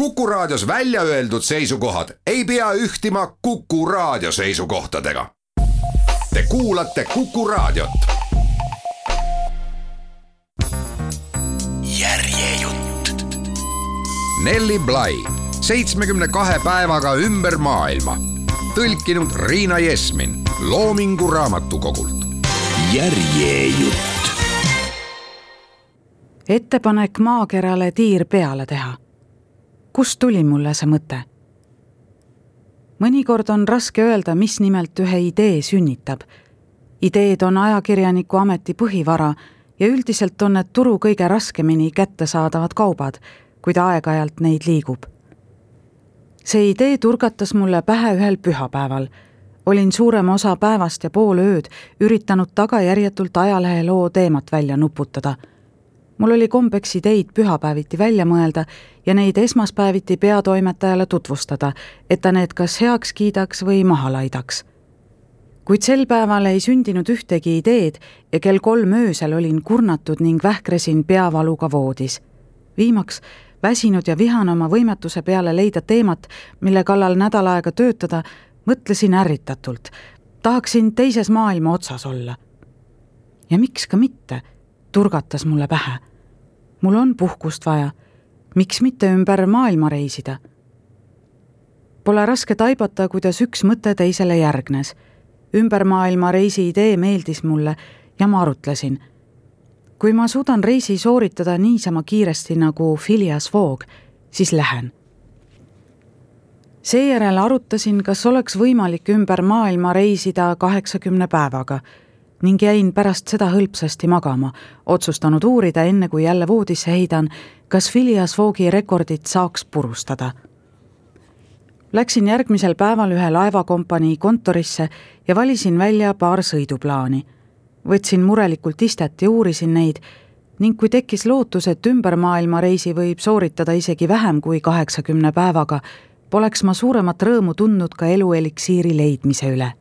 Kuku Raadios välja öeldud seisukohad ei pea ühtima Kuku Raadio seisukohtadega. Te kuulate Kuku Raadiot. järjejutt. Nelli Blai, seitsmekümne kahe päevaga ümber maailma. tõlkinud Riina Jesmin Loomingu Raamatukogult. järjejutt. ettepanek maakerale tiir peale teha kust tuli mulle see mõte? mõnikord on raske öelda, mis nimelt ühe idee sünnitab. ideed on ajakirjaniku ameti põhivara ja üldiselt on need turu kõige raskemini kättesaadavad kaubad, kuid aeg-ajalt neid liigub. see idee turgatas mulle pähe ühel pühapäeval. olin suurema osa päevast ja pool ööd üritanud tagajärjetult ajaleheloo teemat välja nuputada mul oli kombeks ideid pühapäeviti välja mõelda ja neid esmaspäeviti peatoimetajale tutvustada, et ta need kas heaks kiidaks või maha laidaks. kuid sel päeval ei sündinud ühtegi ideed ja kell kolm öösel olin kurnatud ning vähkresin peavaluga voodis. viimaks, väsinud ja vihane oma võimetuse peale leida teemat, mille kallal nädal aega töötada, mõtlesin ärritatult. tahaksin teises maailma otsas olla. ja miks ka mitte, turgatas mulle pähe mul on puhkust vaja. miks mitte ümber maailma reisida? Pole raske taibata, kuidas üks mõte teisele järgnes. ümber maailma reisi idee meeldis mulle ja ma arutlesin. kui ma suudan reisi sooritada niisama kiiresti nagu Phileas Fogg, siis lähen. seejärel arutasin, kas oleks võimalik ümber maailma reisida kaheksakümne päevaga ning jäin pärast seda hõlpsasti magama, otsustanud uurida, enne kui jälle voodisse heidan, kas Phileas Foggi rekordit saaks purustada. Läksin järgmisel päeval ühe laevakompanii kontorisse ja valisin välja paar sõiduplaani. võtsin murelikult istet ja uurisin neid ning kui tekkis lootus, et ümbermaailmareisi võib sooritada isegi vähem kui kaheksakümne päevaga, poleks ma suuremat rõõmu tundnud ka elueliksiiri leidmise üle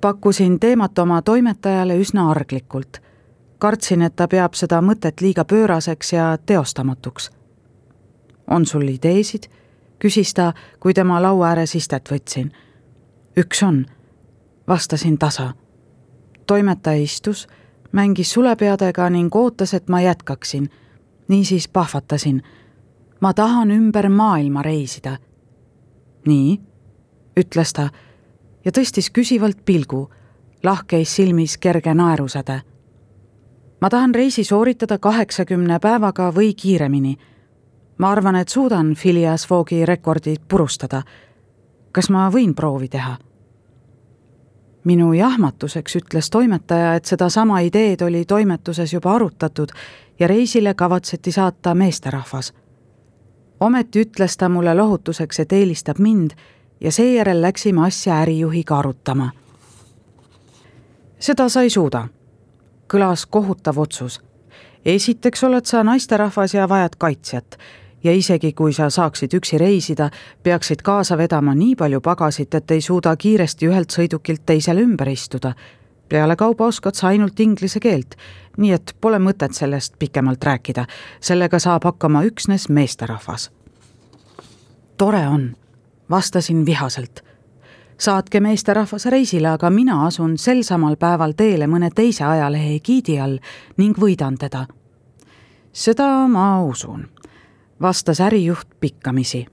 pakkusin teemat oma toimetajale üsna arglikult. kartsin, et ta peab seda mõtet liiga pööraseks ja teostamatuks. on sul ideesid? küsis ta, kui tema laua ääres istet võtsin. üks on, vastasin tasa. toimetaja istus, mängis sulepeadega ning ootas, et ma jätkaksin. niisiis pahvatasin. ma tahan ümber maailma reisida. nii, ütles ta ja tõstis küsivalt pilgu, lahkeis silmis kerge naerusäde. ma tahan reisi sooritada kaheksakümne päevaga või kiiremini. ma arvan, et suudan Phileas Foggi rekordi purustada. kas ma võin proovi teha? minu jahmatuseks ütles toimetaja, et sedasama ideed oli toimetuses juba arutatud ja reisile kavatseti saata meesterahvas. ometi ütles ta mulle lohutuseks, et eelistab mind ja seejärel läksime asja ärijuhiga arutama. seda sa ei suuda, kõlas kohutav otsus. esiteks oled sa naisterahvas ja vajad kaitsjat ja isegi kui sa saaksid üksi reisida, peaksid kaasa vedama nii palju pagasit, et ei suuda kiiresti ühelt sõidukilt teisele ümber istuda. pealekauba oskad sa ainult inglise keelt, nii et pole mõtet sellest pikemalt rääkida, sellega saab hakkama üksnes meesterahvas. tore on vastasin vihaselt. saatke meesterahvas reisile, aga mina asun sel samal päeval teele mõne teise ajalehe egiidi all ning võidan teda. seda ma usun, vastas ärijuht pikkamisi.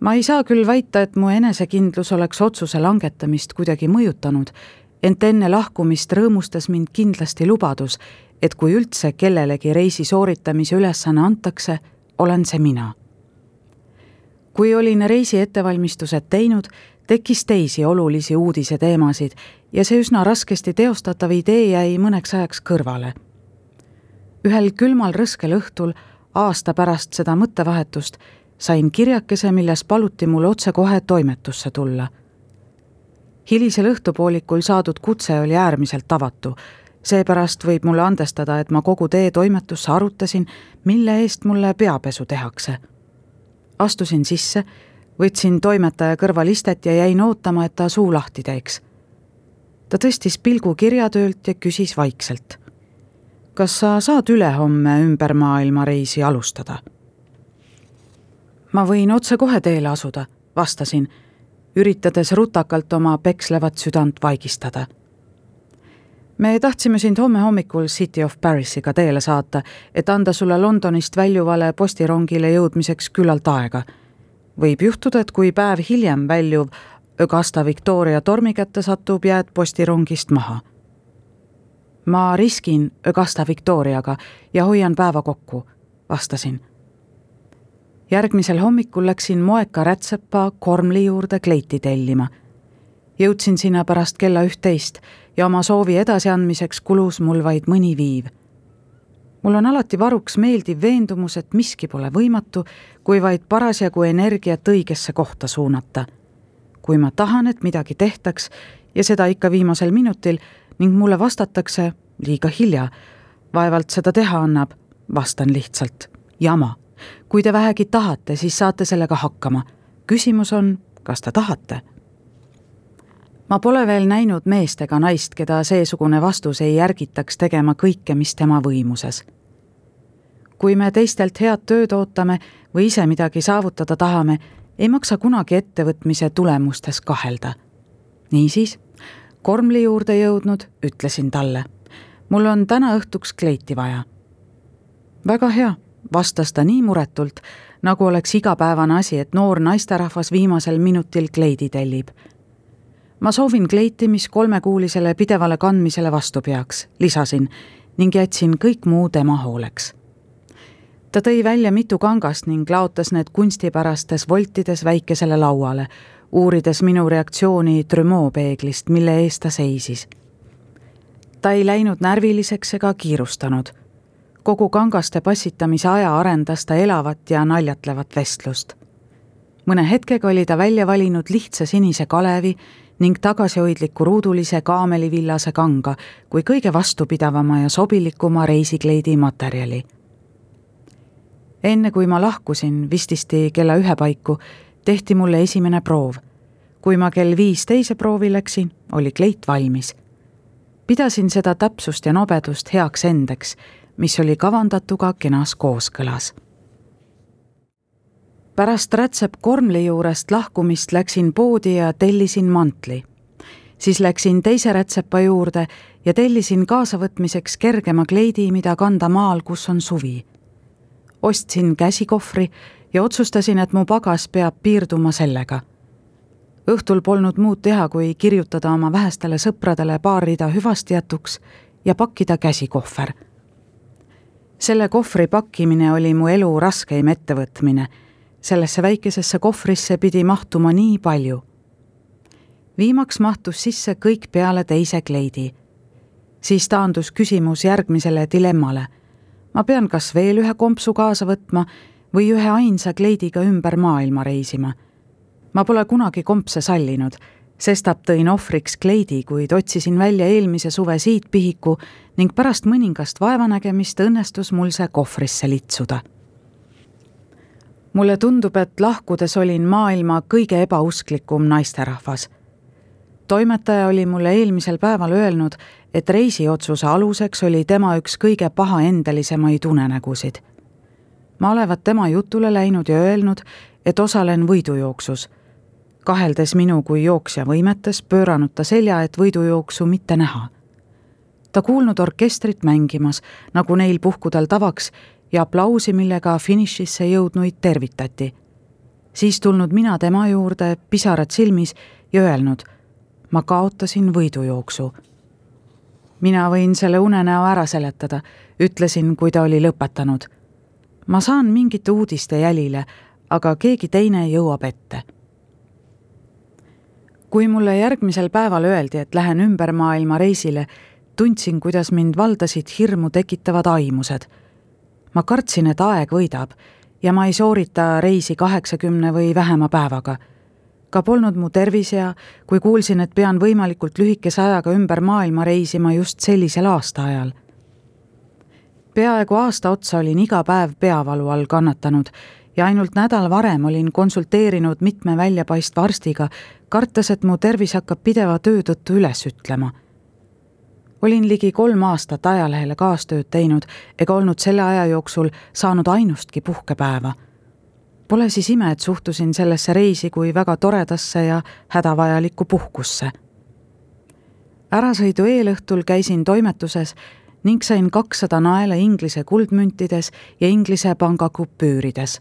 ma ei saa küll väita, et mu enesekindlus oleks otsuse langetamist kuidagi mõjutanud, ent enne lahkumist rõõmustas mind kindlasti lubadus, et kui üldse kellelegi reisi sooritamise ülesanne antakse, olen see mina kui olin reisi ettevalmistused teinud, tekkis teisi olulisi uudise teemasid ja see üsna raskesti teostatav idee jäi mõneks ajaks kõrvale. ühel külmal rõskel õhtul, aasta pärast seda mõttevahetust, sain kirjakese, milles paluti mul otsekohe toimetusse tulla. hilisel õhtupoolikul saadud kutse oli äärmiselt avatu, seepärast võib mulle andestada, et ma kogu tee toimetusse arutasin, mille eest mulle peapesu tehakse astusin sisse, võtsin toimetaja kõrval istet ja jäin ootama, et ta suu lahti teeks. ta tõstis pilgu kirjatöölt ja küsis vaikselt. kas sa saad ülehomme ümbermaailmareisi alustada? ma võin otsekohe teele asuda, vastasin, üritades rutakalt oma pekslevat südant vaigistada. Me tahtsime sind homme hommikul City of Parisiga teele saata, et anda sulle Londonist väljuvale postirongile jõudmiseks küllalt aega. võib juhtuda, et kui päev hiljem väljuv Augusta Victoria tormi kätte satub, jääd postirongist maha. ma riskin Augusta Victoriaga ja hoian päeva kokku, vastasin järgmisel hommikul läksin moeka rätsepa Kormli juurde kleiti tellima. jõudsin sinna pärast kella üht-teist ja oma soovi edasiandmiseks kulus mul vaid mõni viiv. mul on alati varuks meeldiv veendumus, et miski pole võimatu, kui vaid parasjagu energiat õigesse kohta suunata. kui ma tahan, et midagi tehtaks ja seda ikka viimasel minutil ning mulle vastatakse liiga hilja, vaevalt seda teha annab, vastan lihtsalt jama kui te vähegi tahate, siis saate sellega hakkama. küsimus on, kas te tahate? Ma pole veel näinud meest ega naist, keda seesugune vastus ei ärgitaks tegema kõike, mis tema võimuses. kui me teistelt head tööd ootame või ise midagi saavutada tahame, ei maksa kunagi ettevõtmise tulemustes kahelda. niisiis, Kormli juurde jõudnud, ütlesin talle. mul on täna õhtuks kleiti vaja. väga hea vastas ta nii muretult, nagu oleks igapäevane asi, et noor naisterahvas viimasel minutil kleidi tellib. Ma soovin kleiti, mis kolmekuulisele pidevale kandmisele vastu peaks, lisasin ning jätsin kõik muu tema hooleks. ta tõi välja mitu kangast ning laotas need kunstipärastes voltides väikesele lauale, uurides minu reaktsiooni Trümo peeglist, mille ees ta seisis. ta ei läinud närviliseks ega kiirustanud kogu kangaste passitamise aja arendas ta elavat ja naljatlevat vestlust. mõne hetkega oli ta välja valinud lihtsa sinise kalevi ning tagasihoidliku ruudulise kaamelivillase kanga kui kõige vastupidavama ja sobilikuma reisikleidi materjali. enne kui ma lahkusin vististi kella ühe paiku, tehti mulle esimene proov. kui ma kell viis teise proovi läksin, oli kleit valmis. pidasin seda täpsust ja nobedust heaks endeks mis oli kavandatuga kenas kooskõlas. Pärast rätsep Kormli juurest lahkumist läksin poodi ja tellisin mantli. siis läksin teise rätsepa juurde ja tellisin kaasavõtmiseks kergema kleidi, mida kanda maal, kus on suvi. ostsin käsikohvri ja otsustasin, et mu pagas peab piirduma sellega õhtul polnud muud teha, kui kirjutada oma vähestele sõpradele paar rida hüvastijätuks ja pakkida käsikohver selle kohvri pakkimine oli mu elu raskeim ettevõtmine. Sellesse väikesesse kohvrisse pidi mahtuma nii palju. viimaks mahtus sisse kõik peale teise kleidi. siis taandus küsimus järgmisele dilemmale. ma pean kas veel ühe kompsu kaasa võtma või ühe ainsa kleidiga ümber maailma reisima. ma pole kunagi kompse sallinud sestap tõin ohvriks kleidi, kuid otsisin välja eelmise suve siitpihiku ning pärast mõningast vaevanägemist õnnestus mul see kohvrisse litsuda. Mulle tundub, et lahkudes olin maailma kõige ebausklikum naisterahvas. toimetaja oli mulle eelmisel päeval öelnud, et reisiotsuse aluseks oli tema üks kõige pahaendelisemaid unenägusid. ma olevat tema jutule läinud ja öelnud, et osalen võidujooksus kaheldes minu kui jooksja võimetes, pööranud ta selja, et võidujooksu mitte näha. ta kuulnud orkestrit mängimas, nagu neil puhkudel tavaks, ja aplausi, millega finišisse jõudnuid tervitati. siis tulnud mina tema juurde, pisarad silmis, ja öelnud, ma kaotasin võidujooksu. mina võin selle unenäo ära seletada, ütlesin, kui ta oli lõpetanud. ma saan mingite uudiste jälile, aga keegi teine jõuab ette kui mulle järgmisel päeval öeldi, et lähen ümber maailma reisile, tundsin, kuidas mind valdasid hirmu tekitavad aimused. Ma kartsin, et aeg võidab ja ma ei soorita reisi kaheksakümne või vähema päevaga. ka polnud mu tervis hea, kui kuulsin, et pean võimalikult lühikese ajaga ümber maailma reisima just sellisel aastaajal. peaaegu aasta otsa olin iga päev peavalu all kannatanud ja ainult nädal varem olin konsulteerinud mitme väljapaistva arstiga, kartes, et mu tervis hakkab pideva töö tõttu üles ütlema. Olin ligi kolm aastat ajalehele kaastööd teinud ega olnud selle aja jooksul saanud ainustki puhkepäeva. Pole siis ime, et suhtusin sellesse reisi kui väga toredasse ja hädavajalikku puhkusse. ärasõidu eelõhtul käisin toimetuses ning sain kakssada naela Inglise kuldmüntides ja Inglise panga kupüürides.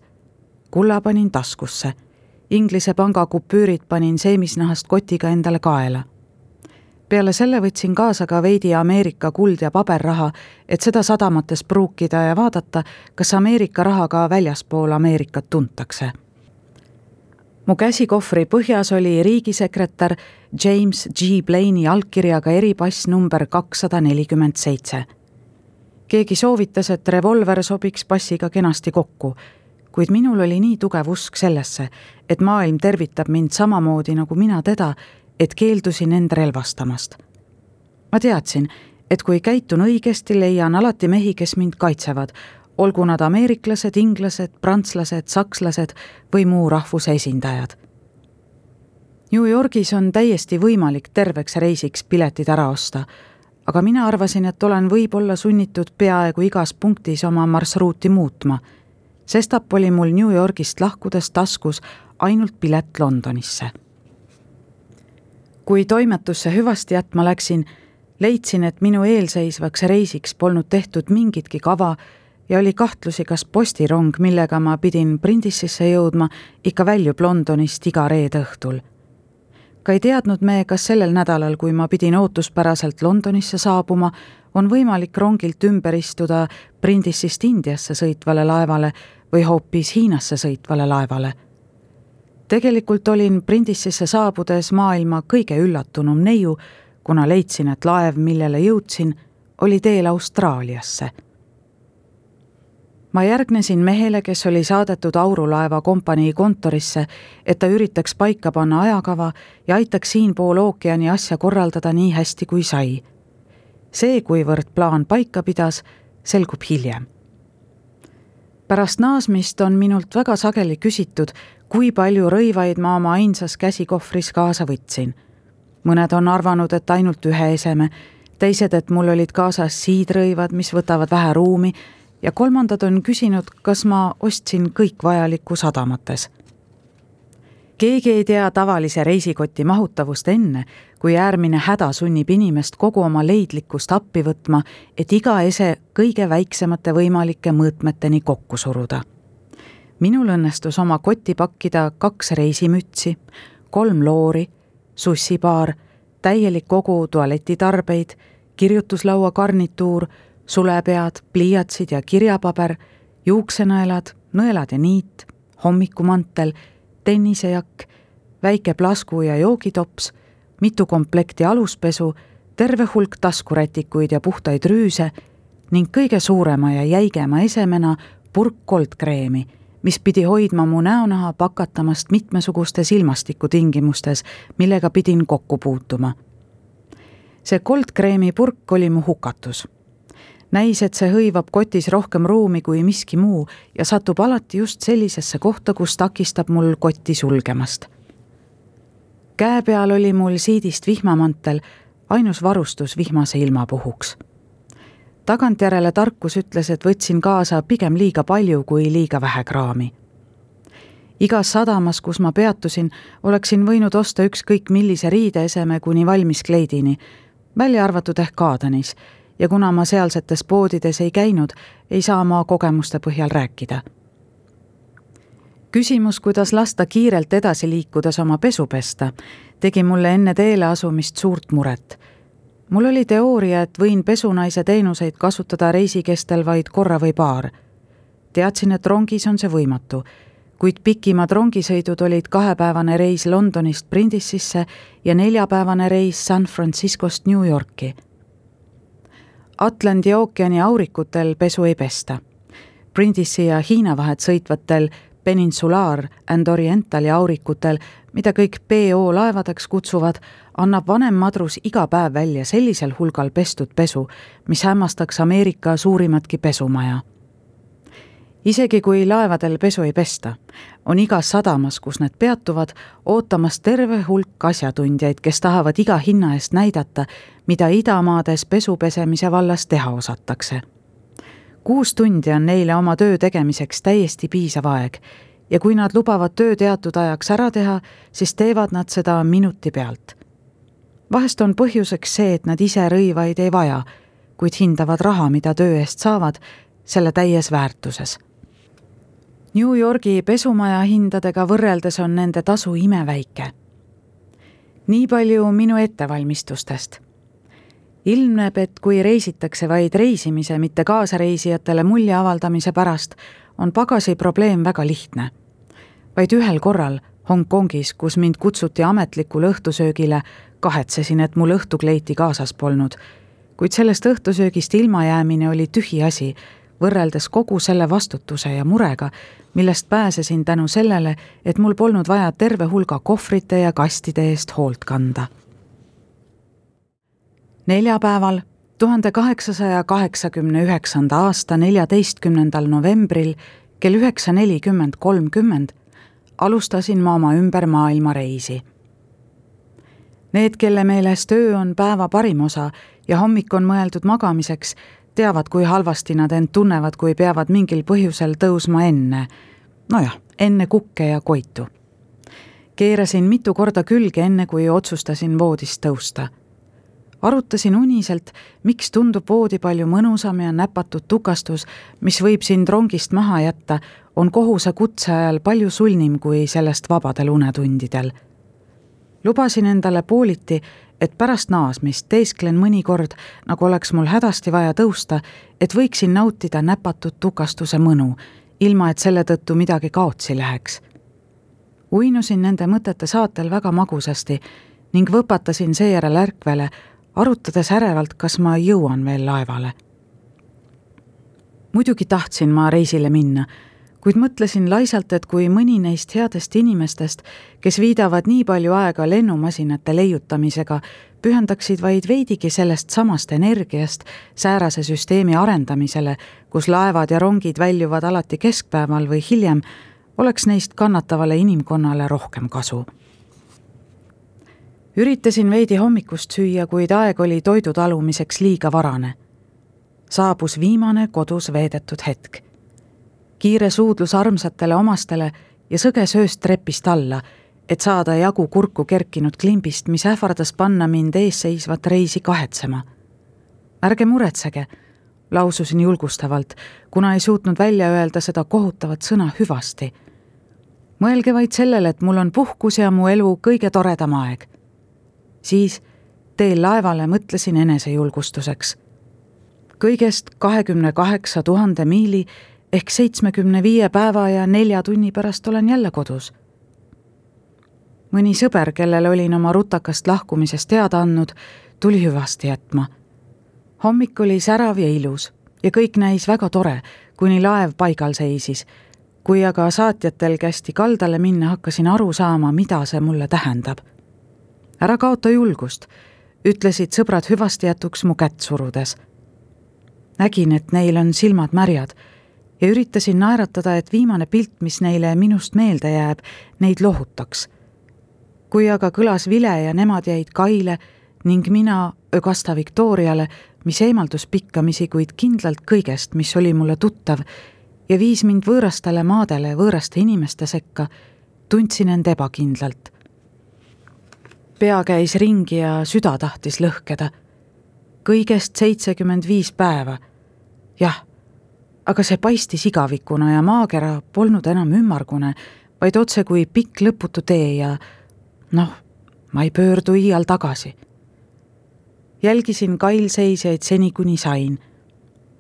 kulla panin taskusse. Inglise panga kupüürid panin seemisnahast kotiga endale kaela peale selle võtsin kaasa ka veidi Ameerika kuld- ja paberraha, et seda sadamates pruukida ja vaadata, kas Ameerika raha ka väljaspool Ameerikat tuntakse. mu käsikohvri põhjas oli riigisekretär James G Blaine'i allkirjaga eripass number kakssada nelikümmend seitse. keegi soovitas, et revolver sobiks passiga kenasti kokku, kuid minul oli nii tugev usk sellesse, et maailm tervitab mind samamoodi nagu mina teda et keeldusin end relvastamast. ma teadsin, et kui käitun õigesti, leian alati mehi, kes mind kaitsevad, olgu nad ameeriklased, inglased, prantslased, sakslased või muu rahvuse esindajad. New Yorgis on täiesti võimalik terveks reisiks piletid ära osta, aga mina arvasin, et olen võib-olla sunnitud peaaegu igas punktis oma marsruuti muutma. sestap oli mul New Yorgist lahkudes taskus ainult pilet Londonisse kui toimetusse hüvasti jätma läksin, leidsin, et minu eelseisvaks reisiks polnud tehtud mingitki kava ja oli kahtlusi, kas postirong, millega ma pidin Prindisisse jõudma, ikka väljub Londonist iga reede õhtul. ka ei teadnud me, kas sellel nädalal, kui ma pidin ootuspäraselt Londonisse saabuma, on võimalik rongilt ümber istuda Prindisist Indiasse sõitvale laevale või hoopis Hiinasse sõitvale laevale tegelikult olin Prindisisse saabudes maailma kõige üllatunum neiu, kuna leidsin, et laev, millele jõudsin, oli teel Austraaliasse. ma järgnesin mehele, kes oli saadetud aurulaeva kompanii kontorisse, et ta üritaks paika panna ajakava ja aitaks siinpool ookeani asja korraldada nii hästi, kui sai. see, kuivõrd plaan paika pidas, selgub hiljem pärast naasmist on minult väga sageli küsitud, kui palju rõivaid ma oma ainsas käsikohvris kaasa võtsin. mõned on arvanud, et ainult ühe eseme, teised, et mul olid kaasas siidrõivad, mis võtavad vähe ruumi ja kolmandad on küsinud, kas ma ostsin kõik vajaliku sadamates. keegi ei tea tavalise reisikoti mahutavust enne, kui äärmine häda sunnib inimest kogu oma leidlikkust appi võtma, et iga ese kõige väiksemate võimalike mõõtmeteni kokku suruda minul õnnestus oma kotti pakkida kaks reisimütsi, kolm loori, sussipaar, täielik kogu tualetitarbeid, kirjutuslaua garnituur, sulepead, pliiatsid ja kirjapaber, juuksenõelad, nõelad ja niit, hommikumantel, tennisejakk, väike plasku ja joogitops, mitu komplekti aluspesu, terve hulk taskurätikuid ja puhtaid rüüse ning kõige suurema ja jäigema esemena purk koldkreemi mis pidi hoidma mu näonaha pakatamast mitmesugustes ilmastikutingimustes, millega pidin kokku puutuma. see koldkreemi purk oli mu hukatus. näis, et see hõivab kotis rohkem ruumi kui miski muu ja satub alati just sellisesse kohta, kus takistab mul kotti sulgemast. käe peal oli mul siidist vihmamantel, ainus varustus vihmase ilma puhuks tagantjärele tarkus ütles, et võtsin kaasa pigem liiga palju kui liiga vähe kraami. igas sadamas, kus ma peatusin, oleksin võinud osta ükskõik millise riideeseme kuni valmis kleidini, välja arvatud ehk Kaadanis, ja kuna ma sealsetes poodides ei käinud, ei saa ma kogemuste põhjal rääkida küsimus, kuidas lasta kiirelt edasi liikudes oma pesu pesta, tegi mulle enne teele asumist suurt muret mul oli teooria, et võin pesunaise teenuseid kasutada reisi kestel vaid korra või paar. teadsin, et rongis on see võimatu, kuid pikimad rongisõidud olid kahepäevane reis Londonist Prindisisse ja neljapäevane reis San Franciscost New Yorki. Atlandi ookeani aurikutel pesu ei pesta. Prindisi ja Hiina vahet sõitvatel Peninsulaar and Orientali aurikutel, mida kõik PO laevadeks kutsuvad, annab vanem madrus iga päev välja sellisel hulgal pestud pesu, mis hämmastaks Ameerika suurimatki pesumaja. isegi kui laevadel pesu ei pesta, on igas sadamas, kus need peatuvad, ootamas terve hulk asjatundjaid, kes tahavad iga hinna eest näidata, mida idamaades pesu pesemise vallas teha osatakse kuus tundi on neile oma töö tegemiseks täiesti piisav aeg ja kui nad lubavad töö teatud ajaks ära teha, siis teevad nad seda minuti pealt. vahest on põhjuseks see, et nad ise rõivaid ei vaja, kuid hindavad raha, mida töö eest saavad, selle täies väärtuses. New Yorgi pesumaja hindadega võrreldes on nende tasu imeväike. nii palju minu ettevalmistustest ilmneb, et kui reisitakse vaid reisimise, mitte kaasareisijatele mulje avaldamise pärast, on pagasi probleem väga lihtne. vaid ühel korral Hongkongis, kus mind kutsuti ametlikule õhtusöögile, kahetsesin, et mul õhtukleiti kaasas polnud. kuid sellest õhtusöögist ilmajäämine oli tühi asi, võrreldes kogu selle vastutuse ja murega, millest pääsesin tänu sellele, et mul polnud vaja terve hulga kohvrite ja kastide eest hoolt kanda neljapäeval, tuhande kaheksasaja kaheksakümne üheksanda aasta neljateistkümnendal novembril kell üheksa nelikümmend kolmkümmend alustasin ma oma ümber maailma reisi. Need, kelle meelest öö on päeva parim osa ja hommik on mõeldud magamiseks, teavad, kui halvasti nad end tunnevad, kui peavad mingil põhjusel tõusma enne, nojah, enne kukke ja koitu. keerasin mitu korda külge, enne kui otsustasin voodist tõusta arutasin uniselt, miks tundub voodi palju mõnusam ja näpatud tukastus, mis võib sind rongist maha jätta, on kohuse kutse ajal palju sulnim kui sellest vabadel unetundidel. lubasin endale pooliti, et pärast naasmist teesklen mõnikord, nagu oleks mul hädasti vaja tõusta, et võiksin nautida näpatud tukastuse mõnu, ilma et selle tõttu midagi kaotsi läheks. uinusin nende mõtete saatel väga magusasti ning võpatasin seejärel ärkvele arutades ärevalt, kas ma jõuan veel laevale. muidugi tahtsin ma reisile minna, kuid mõtlesin laisalt, et kui mõni neist headest inimestest, kes viidavad nii palju aega lennumasinate leiutamisega, pühendaksid vaid veidigi sellest samast energiast säärase süsteemi arendamisele, kus laevad ja rongid väljuvad alati keskpäeval või hiljem, oleks neist kannatavale inimkonnale rohkem kasu üritasin veidi hommikust süüa, kuid aeg oli toidu talumiseks liiga varane. saabus viimane kodus veedetud hetk. kiire suudlus armsatele omastele ja sõge sööst trepist alla, et saada jagu kurku kerkinud klimbist, mis ähvardas panna mind eesseisvat reisi kahetsema. ärge muretsege, laususin julgustavalt, kuna ei suutnud välja öelda seda kohutavat sõna hüvasti mõelge vaid sellele, et mul on puhkus ja mu elu kõige toredam aeg siis teel laevale mõtlesin enesejulgustuseks. kõigest kahekümne kaheksa tuhande miili ehk seitsmekümne viie päeva ja nelja tunni pärast olen jälle kodus. mõni sõber, kellele olin oma rutakast lahkumisest teada andnud, tuli hüvasti jätma. hommik oli särav ja ilus ja kõik näis väga tore, kuni laev paigal seisis. kui aga saatjatel kästi kaldale minna, hakkasin aru saama, mida see mulle tähendab ära kaota julgust, ütlesid sõbrad hüvastijätuks mu kätt surudes. nägin, et neil on silmad märjad ja üritasin naeratada, et viimane pilt, mis neile minust meelde jääb, neid lohutaks. kui aga kõlas vile ja nemad jäid kaile ning mina Ögasta Victoriale, mis eemaldus pikkamisi, kuid kindlalt kõigest, mis oli mulle tuttav ja viis mind võõrastele maadele võõraste inimeste sekka, tundsin end ebakindlalt pea käis ringi ja süda tahtis lõhkeda. kõigest seitsekümmend viis päeva. jah, aga see paistis igavikuna ja maakera polnud enam ümmargune, vaid otse kui pikk lõputu tee ja noh, ma ei pöördu iial tagasi. jälgisin kailseisjaid seni, kuni sain.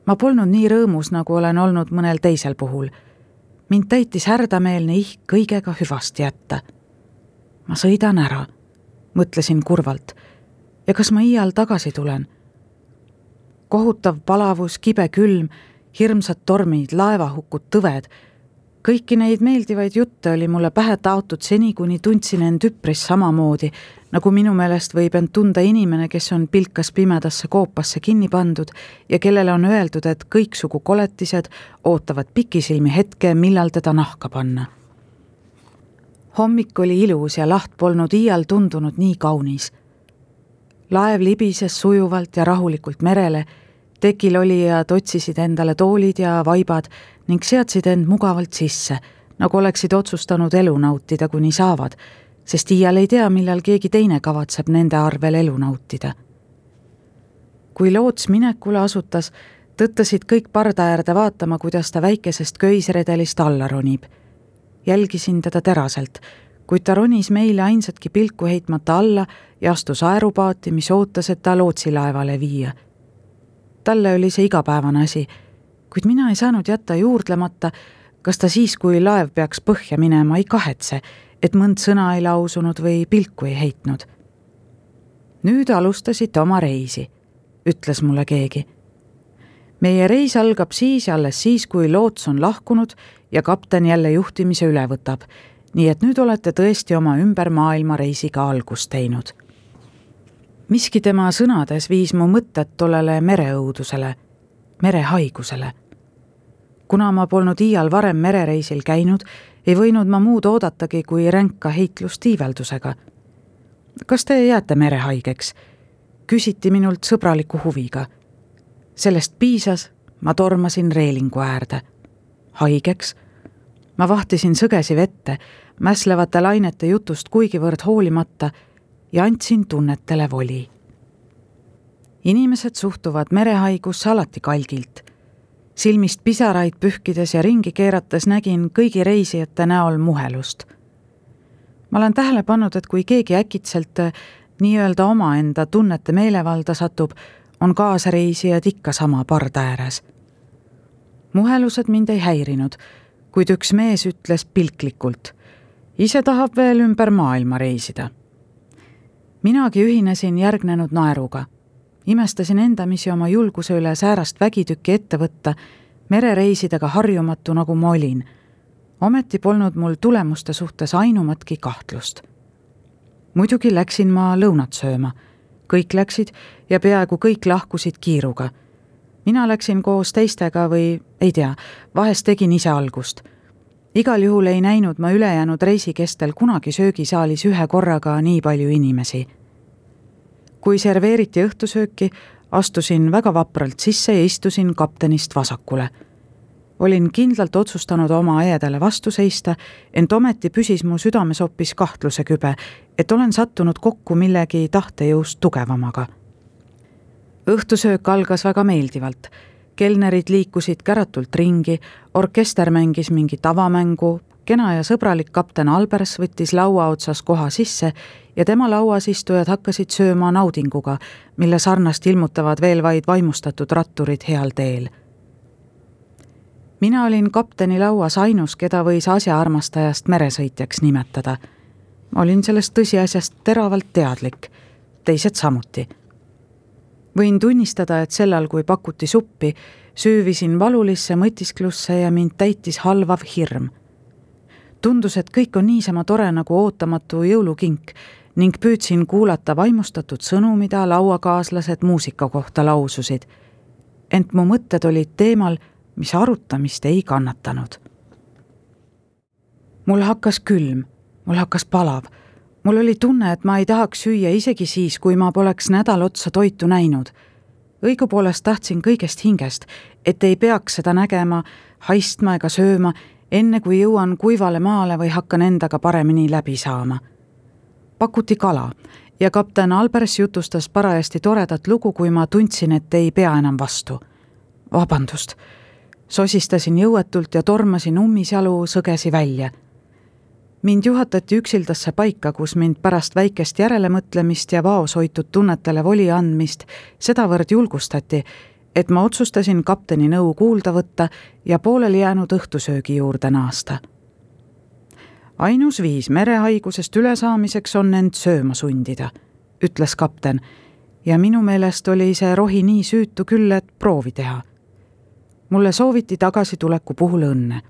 ma polnud nii rõõmus, nagu olen olnud mõnel teisel puhul. mind täitis härdameelne ihk kõigega hüvasti jätta. ma sõidan ära mõtlesin kurvalt. ja kas ma iial tagasi tulen? kohutav palavus, kibe külm, hirmsad tormid, laevahukud, tõved. kõiki neid meeldivaid jutte oli mulle pähe taotud seni, kuni tundsin end üpris samamoodi, nagu minu meelest võib end tunda inimene, kes on pilkas pimedasse koopasse kinni pandud ja kellele on öeldud, et kõiksugu koletised ootavad pikisilmi hetke, millal teda nahka panna hommik oli ilus ja laht polnud iial tundunud nii kaunis. laev libises sujuvalt ja rahulikult merele, tekil olijad otsisid endale toolid ja vaibad ning seadsid end mugavalt sisse, nagu oleksid otsustanud elu nautida, kuni saavad, sest iial ei tea, millal keegi teine kavatseb nende arvel elu nautida. kui loots minekule asutas, tõttasid kõik parda äärde vaatama, kuidas ta väikesest köisredelist alla ronib. Jälgisin teda teraselt, kuid ta ronis meile ainsatki pilku heitmata alla ja astus aerupaati, mis ootas, et ta lootsilaevale viia. talle oli see igapäevane asi, kuid mina ei saanud jätta juurdlemata, kas ta siis, kui laev peaks põhja minema, ei kahetse, et mõnd sõna ei lausunud või pilku ei heitnud. nüüd alustasite oma reisi, ütles mulle keegi. Meie reis algab siis ja alles siis, kui loots on lahkunud ja kapten jälle juhtimise üle võtab. nii et nüüd olete tõesti oma ümber maailma reisiga algust teinud. miski tema sõnades viis mu mõtted tollele mereõudusele, merehaigusele kuna ma polnud iial varem merereisil käinud, ei võinud ma muud oodatagi kui ränka heitlust tiiveldusega. kas te jääte merehaigeks? küsiti minult sõbraliku huviga. Sellest piisas, ma tormasin reelingu äärde. haigeks? ma vahtisin sõgesi vette, mässlevate lainete jutust kuigivõrd hoolimata ja andsin tunnetele voli. inimesed suhtuvad merehaigusse alati kalgilt silmist pisaraid pühkides ja ringi keerates nägin kõigi reisijate näol muhelust. ma olen tähele pannud, et kui keegi äkitselt eh, nii-öelda omaenda tunnete meelevalda satub, on kaasreisijad ikka sama parda ääres. muhelused mind ei häirinud, kuid üks mees ütles pilklikult, ise tahab veel ümber maailma reisida. minagi ühinesin järgnenud naeruga imestasin endamisi oma julguse üle säärast vägitükki ette võtta, merereisidega harjumatu, nagu ma olin. ometi polnud mul tulemuste suhtes ainumatki kahtlust. muidugi läksin ma lõunat sööma. Kõik läksid ja peaaegu kõik lahkusid kiiruga. mina läksin koos teistega või ei tea, vahest tegin ise algust igal juhul ei näinud ma ülejäänud reisi kestel kunagi söögisaalis ühe korraga nii palju inimesi kui serveeriti õhtusööki, astusin väga vapralt sisse ja istusin kaptenist vasakule. Olin kindlalt otsustanud oma äedale vastu seista, ent ometi püsis mu südames hoopis kahtluse kübe, et olen sattunud kokku millegi tahtejõust tugevamaga. õhtusöök algas väga meeldivalt kelnerid liikusid käratult ringi, orkester mängis mingit avamängu, kena ja sõbralik kapten Albers võttis laua otsas koha sisse ja tema lauas istujad hakkasid sööma naudinguga, mille sarnast ilmutavad veel vaid vaimustatud ratturid heal teel. Mina olin kapteni lauas ainus, keda võis asjaarmastajast meresõitjaks nimetada. olin sellest tõsiasjast teravalt teadlik, teised samuti. võin tunnistada, et sellal, kui pakuti suppi, süüvisin valulisse mõtisklusse ja mind täitis halvav hirm tundus, et kõik on niisama tore nagu ootamatu jõulukink ning püüdsin kuulata vaimustatud sõnu, mida lauakaaslased muusika kohta laususid. ent mu mõtted olid teemal, mis arutamist ei kannatanud. mul hakkas külm, mul hakkas palav, mul oli tunne, et ma ei tahaks süüa isegi siis, kui ma poleks nädal otsa toitu näinud. õigupoolest tahtsin kõigest hingest, et ei peaks seda nägema, haistma ega sööma enne kui jõuan kuivale maale või hakkan endaga paremini läbi saama. pakuti kala ja kapten Albers jutustas parajasti toredat lugu, kui ma tundsin, et ei pea enam vastu. vabandust, sosistasin jõuetult ja tormasin ummisjalu sõgesi välja. mind juhatati üksildasse paika, kus mind pärast väikest järelemõtlemist ja vaoshoitud tunnetele voli andmist sedavõrd julgustati, et ma otsustasin kapteni nõu kuulda võtta ja pooleli jäänud õhtusöögi juurde naasta. ainus viis merehaigusest ülesaamiseks on end sööma sundida, ütles kapten ja minu meelest oli see rohi nii süütu küll, et proovi teha. Mulle sooviti tagasituleku puhul õnne.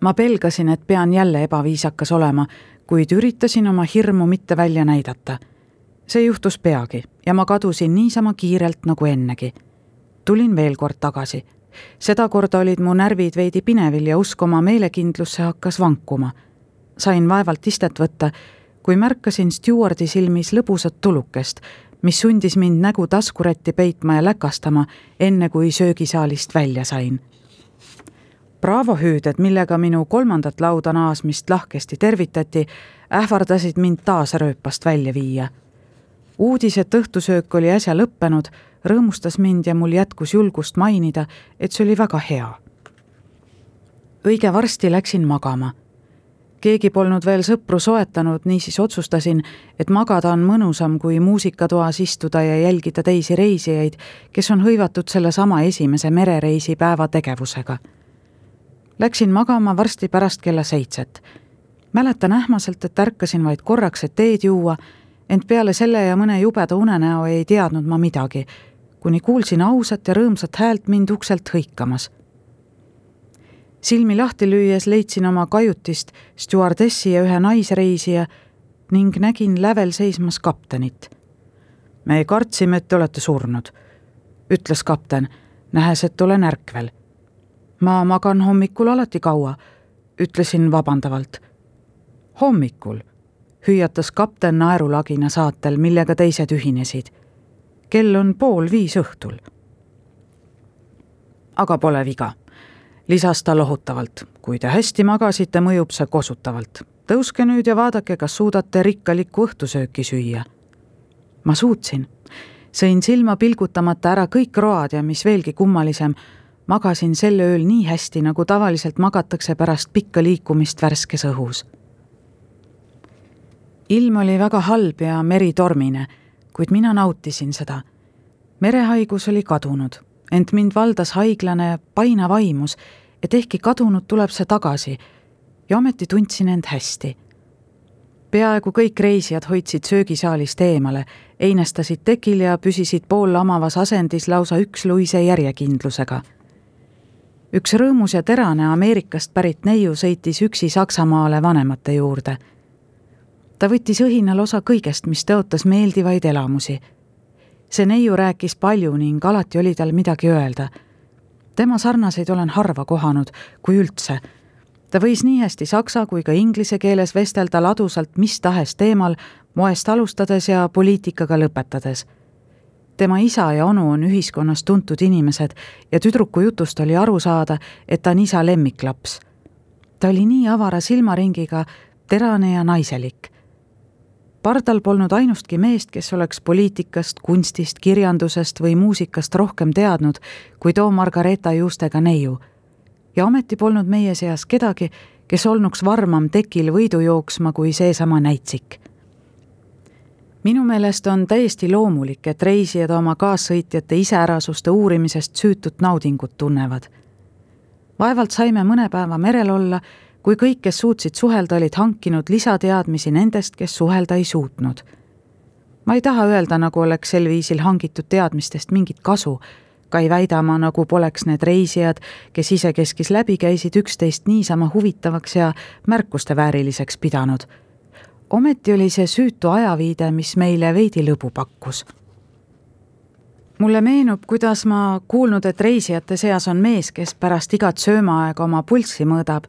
ma pelgasin, et pean jälle ebaviisakas olema, kuid üritasin oma hirmu mitte välja näidata see juhtus peagi ja ma kadusin niisama kiirelt nagu ennegi. tulin veel kord tagasi. sedakorda olid mu närvid veidi pinevil ja usk oma meelekindlusse hakkas vankuma. sain vaevalt istet võtta, kui märkasin stjuardi silmis lõbusat tulukest, mis sundis mind nägu taskurätti peitma ja läkastama, enne kui söögisaalist välja sain. braavohüüded, millega minu kolmandat lauda naasmist lahkesti tervitati, ähvardasid mind taas rööpast välja viia. uudis, et õhtusöök oli äsja lõppenud, rõõmustas mind ja mul jätkus julgust mainida, et see oli väga hea. õige varsti läksin magama keegi polnud veel sõpru soetanud, niisiis otsustasin, et magada on mõnusam, kui muusikatoas istuda ja jälgida teisi reisijaid, kes on hõivatud sellesama esimese merereisi päeva tegevusega. Läksin magama varsti pärast kella seitset. mäletan ähmaselt, et ärkasin vaid korraks, et teed juua, ent peale selle ja mõne jubeda unenäo ei teadnud ma midagi, kuni kuulsin ausat ja rõõmsat häält mind ukselt hõikamas silmi lahti lüües leidsin oma kajutist stjuardessi ja ühe naisreisija ning nägin lävel seismas kaptenit. me kartsime, et te olete surnud, ütles kapten, nähes, et olen ärkvel. ma magan hommikul alati kaua, ütlesin vabandavalt. hommikul, hüüatas kapten naerulagina saatel, millega teised ühinesid. kell on pool viis õhtul. aga pole viga lisas ta lohutavalt. kui te hästi magasite, mõjub see kosutavalt. tõuske nüüd ja vaadake, kas suudate rikkalikku õhtusööki süüa. ma suutsin. sõin silma pilgutamata ära kõik road ja mis veelgi kummalisem, magasin sel ööl nii hästi, nagu tavaliselt magatakse pärast pikka liikumist värskes õhus. ilm oli väga halb ja meri tormine, kuid mina nautisin seda. merehaigus oli kadunud ent mind valdas haiglane painav aimus, et ehkki kadunud, tuleb see tagasi ja ometi tundsin end hästi. peaaegu kõik reisijad hoidsid söögisaalist eemale, einestasid tekil ja püsisid poollamavas asendis lausa üksluise järjekindlusega. üks rõõmus ja terane Ameerikast pärit neiu sõitis üksi Saksamaale vanemate juurde. ta võttis õhinal osa kõigest, mis tõotas meeldivaid elamusi see neiu rääkis palju ning alati oli tal midagi öelda. tema sarnaseid olen harva kohanud, kui üldse. ta võis nii hästi saksa kui ka inglise keeles vestelda ladusalt mis tahes teemal, moest alustades ja poliitikaga lõpetades. tema isa ja onu on ühiskonnas tuntud inimesed ja tüdruku jutust oli aru saada, et ta on isa lemmiklaps. ta oli nii avara silmaringiga, terane ja naiselik pardal polnud ainustki meest, kes oleks poliitikast, kunstist, kirjandusest või muusikast rohkem teadnud kui too Margareeta juustega neiu. ja ometi polnud meie seas kedagi, kes olnuks varmam tekil võidu jooksma kui seesama näitsik. minu meelest on täiesti loomulik, et reisijad oma kaassõitjate iseärasuste uurimisest süütut naudingut tunnevad. vaevalt saime mõne päeva merel olla kui kõik, kes suutsid suhelda, olid hankinud lisateadmisi nendest, kes suhelda ei suutnud. ma ei taha öelda, nagu oleks sel viisil hangitud teadmistest mingit kasu, ka ei väida ma, nagu poleks need reisijad, kes isekeskis läbi käisid, üksteist niisama huvitavaks ja märkuste vääriliseks pidanud. ometi oli see süütu ajaviide, mis meile veidi lõbu pakkus mulle meenub, kuidas ma kuulnud, et reisijate seas on mees, kes pärast igat söömaaega oma pulssi mõõdab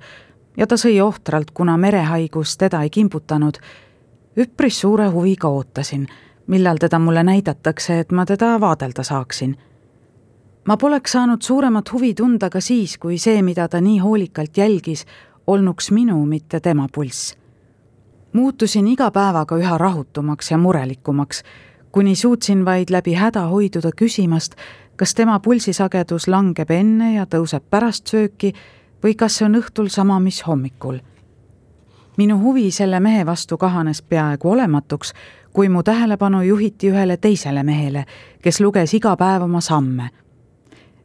ja ta sõi ohtralt, kuna merehaigus teda ei kimbutanud. üpris suure huviga ootasin, millal teda mulle näidatakse, et ma teda vaadelda saaksin. ma poleks saanud suuremat huvi tunda ka siis, kui see, mida ta nii hoolikalt jälgis, olnuks minu, mitte tema pulss. muutusin iga päevaga üha rahutumaks ja murelikumaks, kuni suutsin vaid läbi häda hoiduda küsimast, kas tema pulsisagedus langeb enne ja tõuseb pärast sööki või kas see on õhtul sama, mis hommikul. minu huvi selle mehe vastu kahanes peaaegu olematuks, kui mu tähelepanu juhiti ühele teisele mehele, kes luges iga päev oma samme.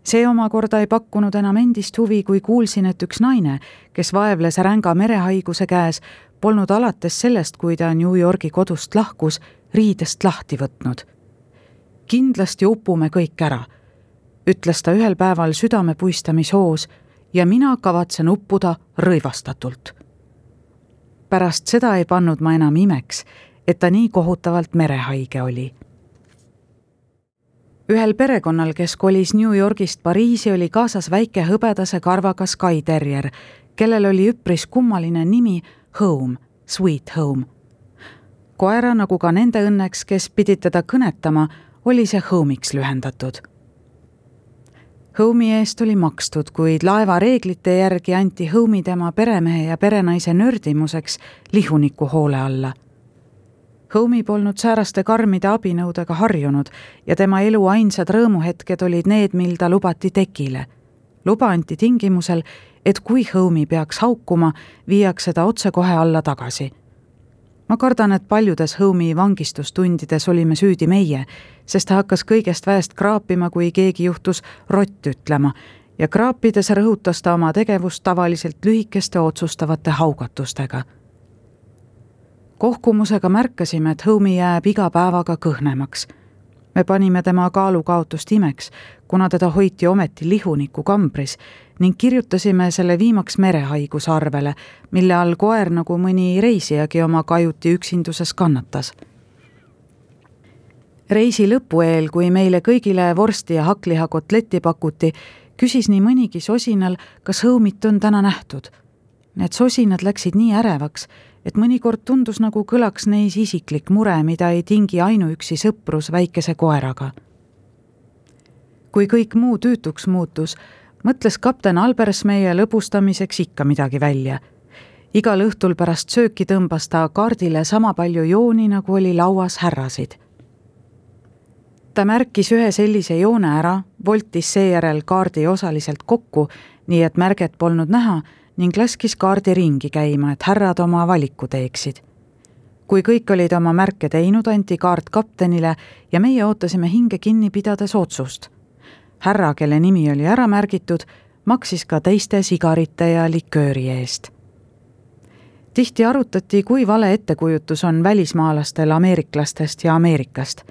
see omakorda ei pakkunud enam endist huvi, kui kuulsin, et üks naine, kes vaevles ränga merehaiguse käes, polnud alates sellest, kui ta New Yorgi kodust lahkus, riidest lahti võtnud. kindlasti upume kõik ära, ütles ta ühel päeval südamepuistamishoos ja mina kavatsen uppuda rõivastatult. pärast seda ei pannud ma enam imeks, et ta nii kohutavalt merehaige oli. ühel perekonnal, kes kolis New Yorgist Pariisi, oli kaasas väike hõbedase karvaga Sky Terrier, kellel oli üpris kummaline nimi Home, Sweet Home. koera, nagu ka nende õnneks, kes pidid teda kõnetama, oli see Home'iks lühendatud Home'i eest oli makstud, kuid laeva reeglite järgi anti Home'i tema peremehe ja perenaise nördimuseks lihuniku hoole alla. Home'i polnud sääraste karmide abinõudega harjunud ja tema elu ainsad rõõmuhetked olid need, mil ta lubati tekile. luba anti tingimusel, et kui Home'i peaks haukuma, viiakse ta otsekohe alla tagasi ma kardan, et paljudes Home'i vangistustundides olime süüdi meie, sest ta hakkas kõigest väest kraapima, kui keegi juhtus rott ütlema ja kraapides rõhutas ta oma tegevust tavaliselt lühikeste otsustavate haugatustega. kohkumusega märkasime, et Home'i jääb iga päevaga kõhnemaks. me panime tema kaalukaotust imeks, kuna teda hoiti ometi lihuniku kambris ning kirjutasime selle viimaks merehaiguse arvele, mille all koer nagu mõni reisijagi oma kajuti üksinduses kannatas. reisi lõpu eel, kui meile kõigile vorsti ja hakklihakotleti pakuti, küsis nii mõnigi sosinal, kas hõumit on täna nähtud. Need sosinad läksid nii ärevaks, et mõnikord tundus, nagu kõlaks neis isiklik mure, mida ei tingi ainuüksi sõprus väikese koeraga. Kui kõik muu tüütuks muutus, mõtles kapten Albers meie lõbustamiseks ikka midagi välja. igal õhtul pärast sööki tõmbas ta kaardile sama palju jooni, nagu oli lauas härrasid. ta märkis ühe sellise joone ära, voltis seejärel kaardi osaliselt kokku, nii et märget polnud näha ning laskis kaardi ringi käima, et härrad oma valiku teeksid kui kõik olid oma märke teinud, anti kaart kaptenile ja meie ootasime hinge kinni pidades otsust härra, kelle nimi oli ära märgitud, maksis ka teiste sigarite ja likööri eest. tihti arutati, kui vale ettekujutus on välismaalastel ameeriklastest ja Ameerikast.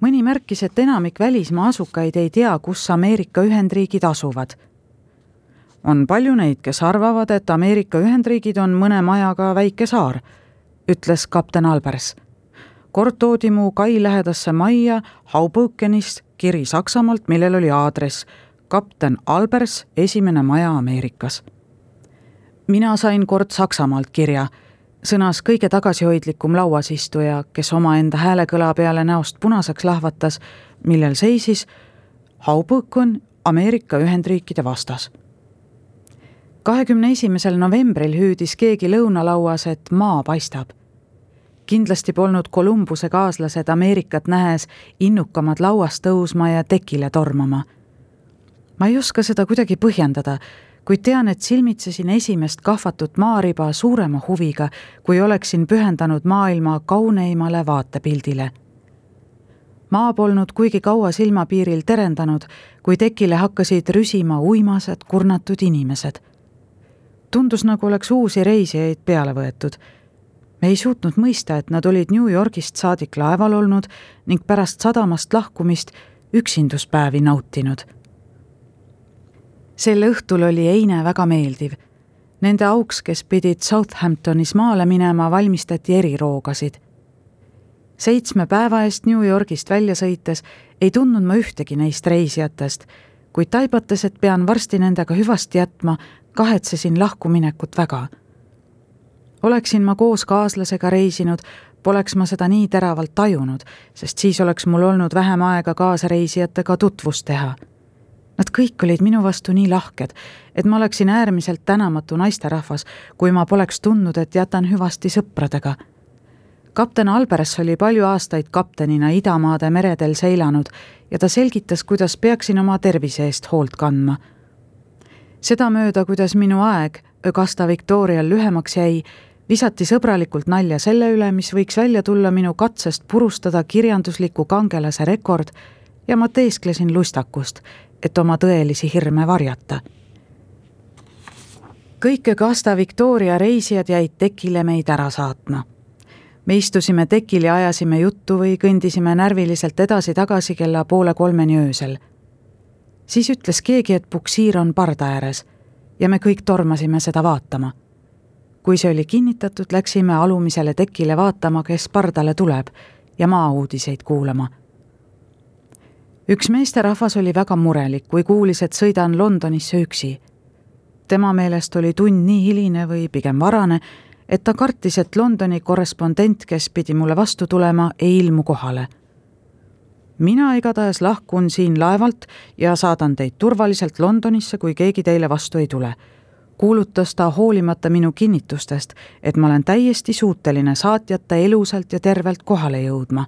mõni märkis, et enamik välismaa asukaid ei tea, kus Ameerika Ühendriigid asuvad. on palju neid, kes arvavad, et Ameerika Ühendriigid on mõne majaga väike saar, ütles kapten Albers kord toodi mu kai lähedasse majja Haubõkenist kiri Saksamaalt, millel oli aadress. Kapten Albers, esimene maja Ameerikas. mina sain kord Saksamaalt kirja, sõnas kõige tagasihoidlikum lauasistuja, kes omaenda häälekõla peale näost punaseks lahvatas, millel seisis Haubõken Ameerika Ühendriikide vastas kahekümne esimesel novembril hüüdis keegi lõunalauas, et maa paistab kindlasti polnud Kolumbuse kaaslased Ameerikat nähes innukamad lauast tõusma ja tekile tormama. ma ei oska seda kuidagi põhjendada, kuid tean, et silmitsesin esimest kahvatut maariba suurema huviga, kui oleksin pühendanud maailma kauneimale vaatepildile. maa polnud kuigi kaua silmapiiril terendanud, kui tekile hakkasid rüsima uimased kurnatud inimesed. tundus, nagu oleks uusi reisijaid peale võetud me ei suutnud mõista, et nad olid New Yorgist saadik laeval olnud ning pärast sadamast lahkumist üksinduspäevi nautinud. sel õhtul oli eine väga meeldiv. Nende auks, kes pidid Southamptonis maale minema, valmistati eriroogasid. seitsme päeva eest New Yorgist välja sõites ei tundnud ma ühtegi neist reisijatest, kuid taibates, et pean varsti nendega hüvasti jätma, kahetsesin lahkuminekut väga oleksin ma koos kaaslasega reisinud, poleks ma seda nii teravalt tajunud, sest siis oleks mul olnud vähem aega kaasreisijatega tutvust teha. Nad kõik olid minu vastu nii lahked, et ma oleksin äärmiselt tänamatu naisterahvas, kui ma poleks tundnud, et jätan hüvasti sõpradega. kapten Albers oli palju aastaid kaptenina idamaade meredel seilanud ja ta selgitas, kuidas peaksin oma tervise eest hoolt kandma. sedamööda, kuidas minu aeg Augusta Victorial lühemaks jäi, visati sõbralikult nalja selle üle, mis võiks välja tulla minu katsest purustada kirjandusliku kangelase rekord ja ma teesklesin lustakust, et oma tõelisi hirme varjata. kõik Augusta Victoria reisijad jäid tekile meid ära saatma. me istusime tekil ja ajasime juttu või kõndisime närviliselt edasi-tagasi kella poole kolmeni öösel. siis ütles keegi, et puksiir on parda ääres ja me kõik tormasime seda vaatama kui see oli kinnitatud, läksime alumisele tekile vaatama, kes pardale tuleb ja maauudiseid kuulama. üks meesterahvas oli väga murelik, kui kuulis, et sõidan Londonisse üksi. tema meelest oli tund nii hiline või pigem varane, et ta kartis, et Londoni korrespondent, kes pidi mulle vastu tulema, ei ilmu kohale. mina igatahes lahkun siin laevalt ja saadan teid turvaliselt Londonisse, kui keegi teile vastu ei tule. Kuulutas ta hoolimata minu kinnitustest, et ma olen täiesti suuteline saatjata elusalt ja tervelt kohale jõudma.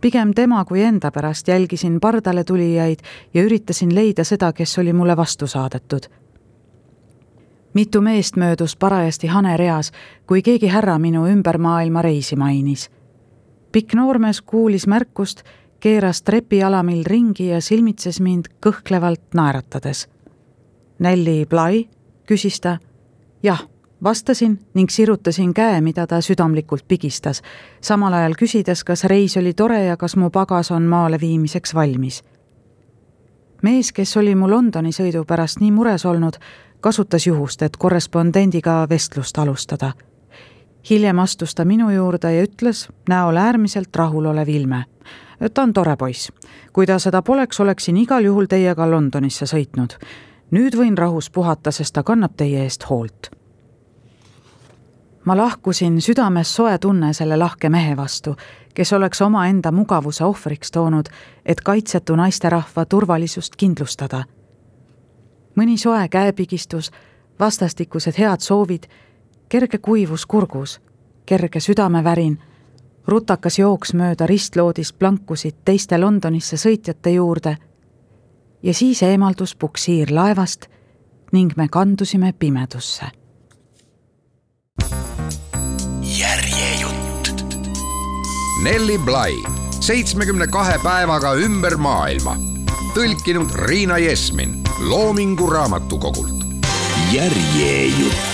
pigem tema kui enda pärast jälgisin pardale tulijaid ja üritasin leida seda, kes oli mulle vastu saadetud mitu meest möödus parajasti hanereas, kui keegi härra minu ümber maailma reisi mainis pikk noormees kuulis märkust, keeras trepialamil ringi ja silmitses mind kõhklevalt naeratades. Nelli Bly, küsis ta. jah, vastasin ning sirutasin käe, mida ta südamlikult pigistas, samal ajal küsides, kas reis oli tore ja kas mu pagas on maale viimiseks valmis. mees, kes oli mu Londoni sõidu pärast nii mures olnud, kasutas juhust, et korrespondendiga vestlust alustada hiljem astus ta minu juurde ja ütles näol äärmiselt rahulolev ilme. ta on tore poiss. kui ta seda poleks, oleksin igal juhul teiega Londonisse sõitnud. Nüüd võin rahus puhata, sest ta kannab teie eest hoolt. ma lahkusin südames soe tunne selle lahke mehe vastu, kes oleks omaenda mugavuse ohvriks toonud, et kaitsetu naisterahva turvalisust kindlustada. mõni soe käepigistus, vastastikused head soovid kerge kuivus kurgus, kerge südamevärin, rutakas jooks mööda ristloodist plankusid teiste Londonisse sõitjate juurde ja siis eemaldus puksiir laevast ning me kandusime pimedusse. järjejutt. Nelli Bly, seitsmekümne kahe päevaga ümber maailma. tõlkinud Riina Jesmin Loomingu Raamatukogult. järjejutt